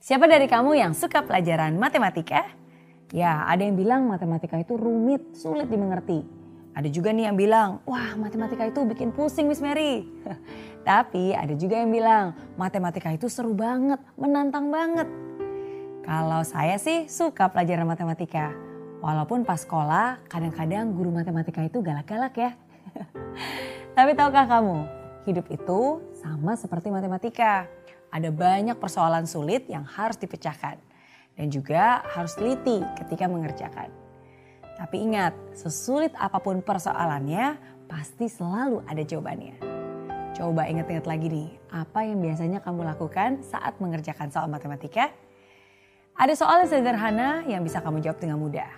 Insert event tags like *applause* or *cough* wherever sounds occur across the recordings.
Siapa dari kamu yang suka pelajaran matematika? Ya, ada yang bilang matematika itu rumit, sulit dimengerti. Ada juga nih yang bilang, wah matematika itu bikin pusing Miss Mary. *laughs* Tapi ada juga yang bilang, matematika itu seru banget, menantang banget. Kalau saya sih suka pelajaran matematika. Walaupun pas sekolah kadang-kadang guru matematika itu galak-galak ya. *laughs* Tapi tahukah kamu, hidup itu sama seperti matematika. Ada banyak persoalan sulit yang harus dipecahkan. Dan juga harus teliti ketika mengerjakan. Tapi ingat, sesulit apa pun persoalannya, pasti selalu ada jawabannya. Coba ingat-ingat lagi nih, apa yang biasanya kamu lakukan saat mengerjakan soal matematika? Ada soal yang sederhana yang bisa kamu jawab dengan mudah.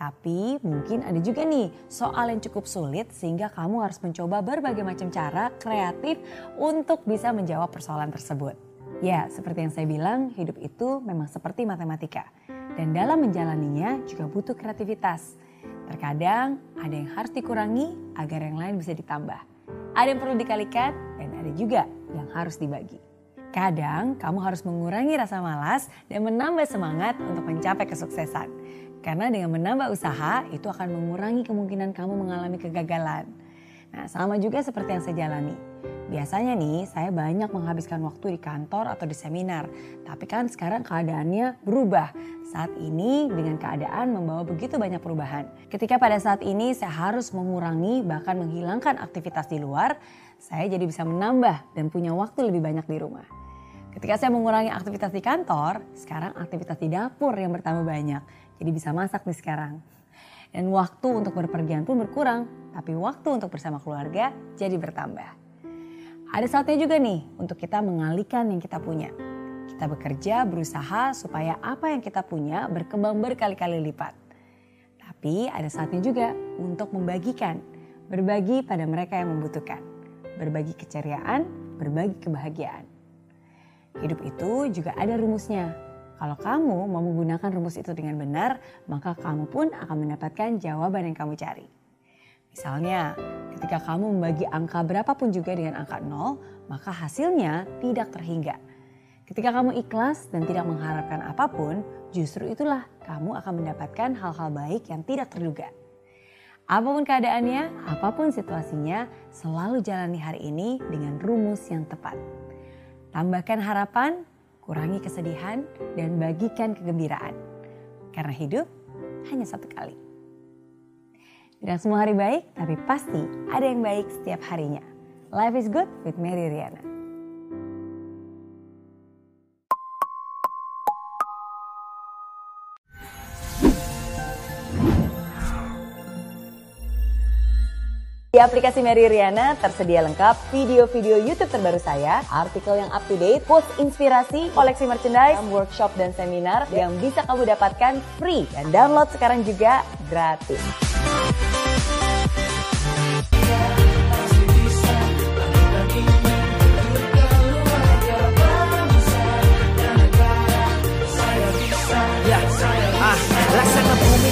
Tapi mungkin ada juga nih soal yang cukup sulit sehingga kamu harus mencoba berbagai macam cara kreatif untuk bisa menjawab persoalan tersebut. Ya, seperti yang saya bilang, hidup itu memang seperti matematika. Dan dalam menjalaninya juga butuh kreativitas. Terkadang ada yang harus dikurangi agar yang lain bisa ditambah. Ada yang perlu dikalikan dan ada juga yang harus dibagi. Kadang kamu harus mengurangi rasa malas dan menambah semangat untuk mencapai kesuksesan. Karena dengan menambah usaha itu akan mengurangi kemungkinan kamu mengalami kegagalan. Nah sama juga seperti yang saya jalani. Biasanya nih saya banyak menghabiskan waktu di kantor atau di seminar. Tapi kan sekarang keadaannya berubah. Saat ini dengan keadaan membawa begitu banyak perubahan. Ketika pada saat ini saya harus mengurangi bahkan menghilangkan aktivitas di luar. Saya jadi bisa menambah dan punya waktu lebih banyak di rumah. Ketika saya mengurangi aktivitas di kantor, sekarang aktivitas di dapur yang bertambah banyak jadi bisa masak nih sekarang. Dan waktu untuk berpergian pun berkurang, tapi waktu untuk bersama keluarga jadi bertambah. Ada saatnya juga nih untuk kita mengalihkan yang kita punya. Kita bekerja, berusaha supaya apa yang kita punya berkembang berkali-kali lipat. Tapi ada saatnya juga untuk membagikan, berbagi pada mereka yang membutuhkan. Berbagi keceriaan, berbagi kebahagiaan. Hidup itu juga ada rumusnya, kalau kamu mau menggunakan rumus itu dengan benar, maka kamu pun akan mendapatkan jawaban yang kamu cari. Misalnya, ketika kamu membagi angka berapapun juga dengan angka nol, maka hasilnya tidak terhingga. Ketika kamu ikhlas dan tidak mengharapkan apa pun, justru itulah kamu akan mendapatkan hal-hal baik yang tidak terduga. Apa pun keadaannya, apa pun situasinya, selalu jalani hari ini dengan rumus yang tepat. Tambahkan harapan, kurangi kesedihan, dan bagikan kegembiraan. Karena hidup hanya satu kali. Tidak semua hari baik, tapi pasti ada yang baik setiap harinya. Life is good with Mary Riana. Di aplikasi Mary Riana tersedia lengkap video-video YouTube terbaru saya, artikel yang up to date, post inspirasi, koleksi merchandise, workshop dan seminar yang bisa kamu dapatkan free dan download sekarang juga gratis.